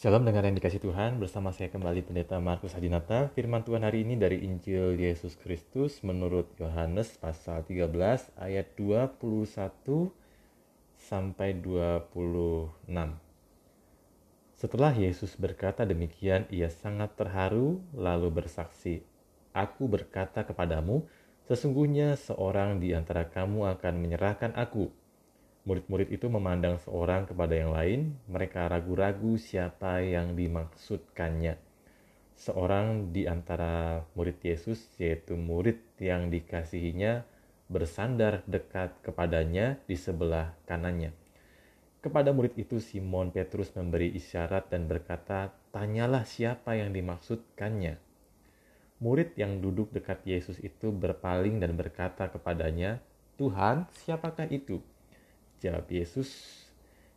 Shalom dengan yang dikasih Tuhan, bersama saya kembali Pendeta Markus Hadinata. Firman Tuhan hari ini dari Injil Yesus Kristus menurut Yohanes pasal 13 ayat 21 sampai 26. Setelah Yesus berkata demikian, ia sangat terharu lalu bersaksi, Aku berkata kepadamu, sesungguhnya seorang di antara kamu akan menyerahkan aku Murid-murid itu memandang seorang kepada yang lain, mereka ragu-ragu siapa yang dimaksudkannya. Seorang di antara murid Yesus, yaitu murid yang dikasihinya, bersandar dekat kepadanya di sebelah kanannya. Kepada murid itu Simon Petrus memberi isyarat dan berkata, "Tanyalah siapa yang dimaksudkannya." Murid yang duduk dekat Yesus itu berpaling dan berkata kepadanya, "Tuhan, siapakah itu?" Jawab Yesus,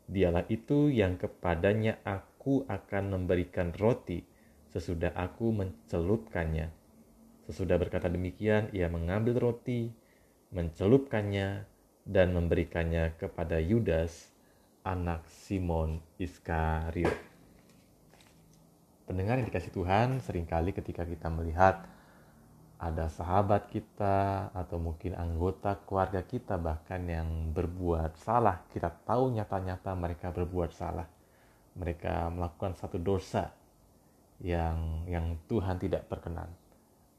dialah itu yang kepadanya aku akan memberikan roti sesudah aku mencelupkannya. Sesudah berkata demikian, ia mengambil roti, mencelupkannya, dan memberikannya kepada Yudas, anak Simon Iskariot. Pendengar yang dikasih Tuhan, sering kali ketika kita melihat ada sahabat kita atau mungkin anggota keluarga kita bahkan yang berbuat salah. Kita tahu nyata-nyata mereka berbuat salah. Mereka melakukan satu dosa yang yang Tuhan tidak berkenan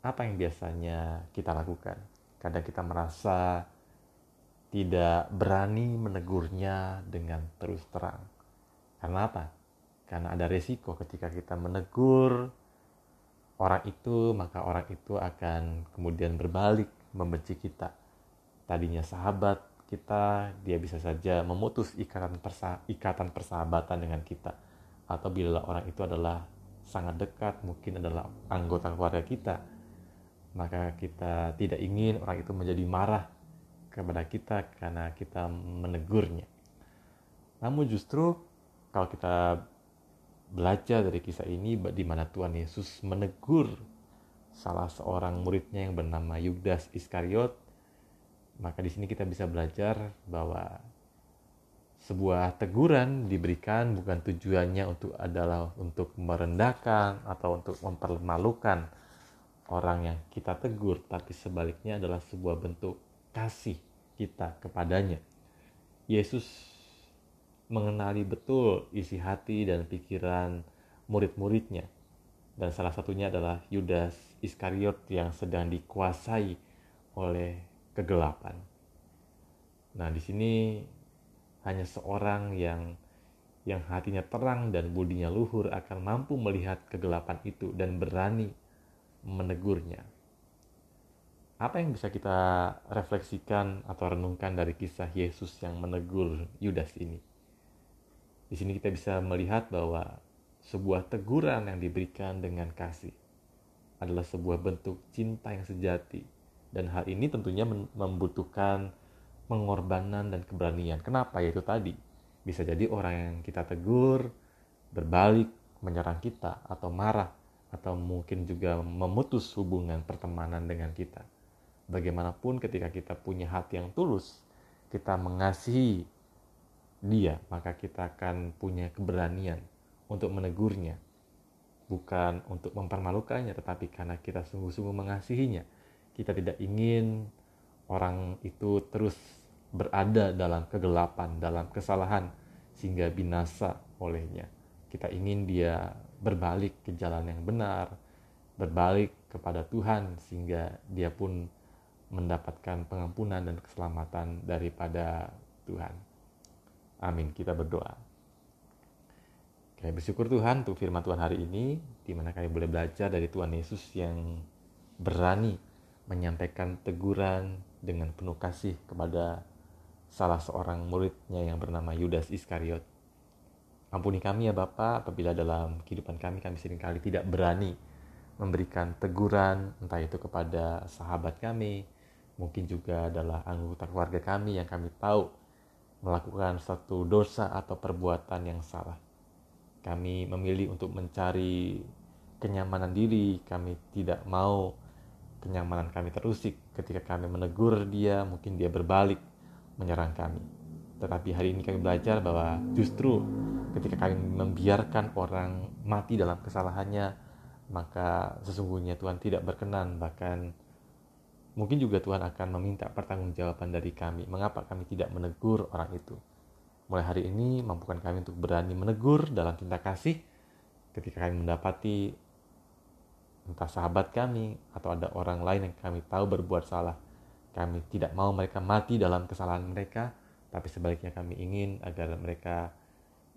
apa yang biasanya kita lakukan? Kadang kita merasa tidak berani menegurnya dengan terus terang. Karena apa? Karena ada resiko ketika kita menegur orang itu, maka orang itu akan kemudian berbalik membenci kita. Tadinya sahabat kita, dia bisa saja memutus ikatan persa ikatan persahabatan dengan kita. Atau bila orang itu adalah sangat dekat, mungkin adalah anggota keluarga kita, maka kita tidak ingin orang itu menjadi marah kepada kita karena kita menegurnya. Namun justru kalau kita belajar dari kisah ini di mana Tuhan Yesus menegur salah seorang muridnya yang bernama Yudas Iskariot, maka di sini kita bisa belajar bahwa sebuah teguran diberikan bukan tujuannya untuk adalah untuk merendahkan atau untuk mempermalukan orang yang kita tegur, tapi sebaliknya adalah sebuah bentuk kasih kita kepadanya. Yesus mengenali betul isi hati dan pikiran murid-muridnya. Dan salah satunya adalah Yudas Iskariot yang sedang dikuasai oleh kegelapan. Nah, di sini hanya seorang yang yang hatinya terang dan budinya luhur akan mampu melihat kegelapan itu dan berani menegurnya. Apa yang bisa kita refleksikan atau renungkan dari kisah Yesus yang menegur Yudas ini? Di sini kita bisa melihat bahwa sebuah teguran yang diberikan dengan kasih adalah sebuah bentuk cinta yang sejati dan hal ini tentunya membutuhkan pengorbanan dan keberanian. Kenapa? Yaitu tadi bisa jadi orang yang kita tegur berbalik menyerang kita atau marah atau mungkin juga memutus hubungan pertemanan dengan kita. Bagaimanapun ketika kita punya hati yang tulus, kita mengasihi dia, maka kita akan punya keberanian untuk menegurnya. Bukan untuk mempermalukannya, tetapi karena kita sungguh-sungguh mengasihinya. Kita tidak ingin orang itu terus berada dalam kegelapan, dalam kesalahan, sehingga binasa olehnya. Kita ingin dia berbalik ke jalan yang benar, berbalik kepada Tuhan, sehingga dia pun mendapatkan pengampunan dan keselamatan daripada Tuhan. Amin. Kita berdoa. Kami bersyukur Tuhan untuk firman Tuhan hari ini, di mana kami boleh belajar dari Tuhan Yesus yang berani menyampaikan teguran dengan penuh kasih kepada salah seorang muridnya yang bernama Yudas Iskariot. Ampuni kami ya Bapa apabila dalam kehidupan kami kami sering kali tidak berani memberikan teguran entah itu kepada sahabat kami, mungkin juga adalah anggota keluarga kami yang kami tahu melakukan satu dosa atau perbuatan yang salah. Kami memilih untuk mencari kenyamanan diri, kami tidak mau kenyamanan kami terusik ketika kami menegur dia, mungkin dia berbalik menyerang kami. Tetapi hari ini kami belajar bahwa justru ketika kami membiarkan orang mati dalam kesalahannya, maka sesungguhnya Tuhan tidak berkenan bahkan mungkin juga Tuhan akan meminta pertanggungjawaban dari kami. Mengapa kami tidak menegur orang itu? Mulai hari ini mampukan kami untuk berani menegur dalam cinta kasih. Ketika kami mendapati entah sahabat kami atau ada orang lain yang kami tahu berbuat salah kami tidak mau mereka mati dalam kesalahan mereka. Tapi sebaliknya kami ingin agar mereka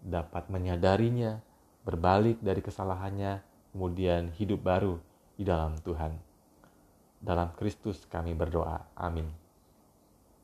dapat menyadarinya berbalik dari kesalahannya kemudian hidup baru di dalam Tuhan. Dalam Kristus kami berdoa. Amin.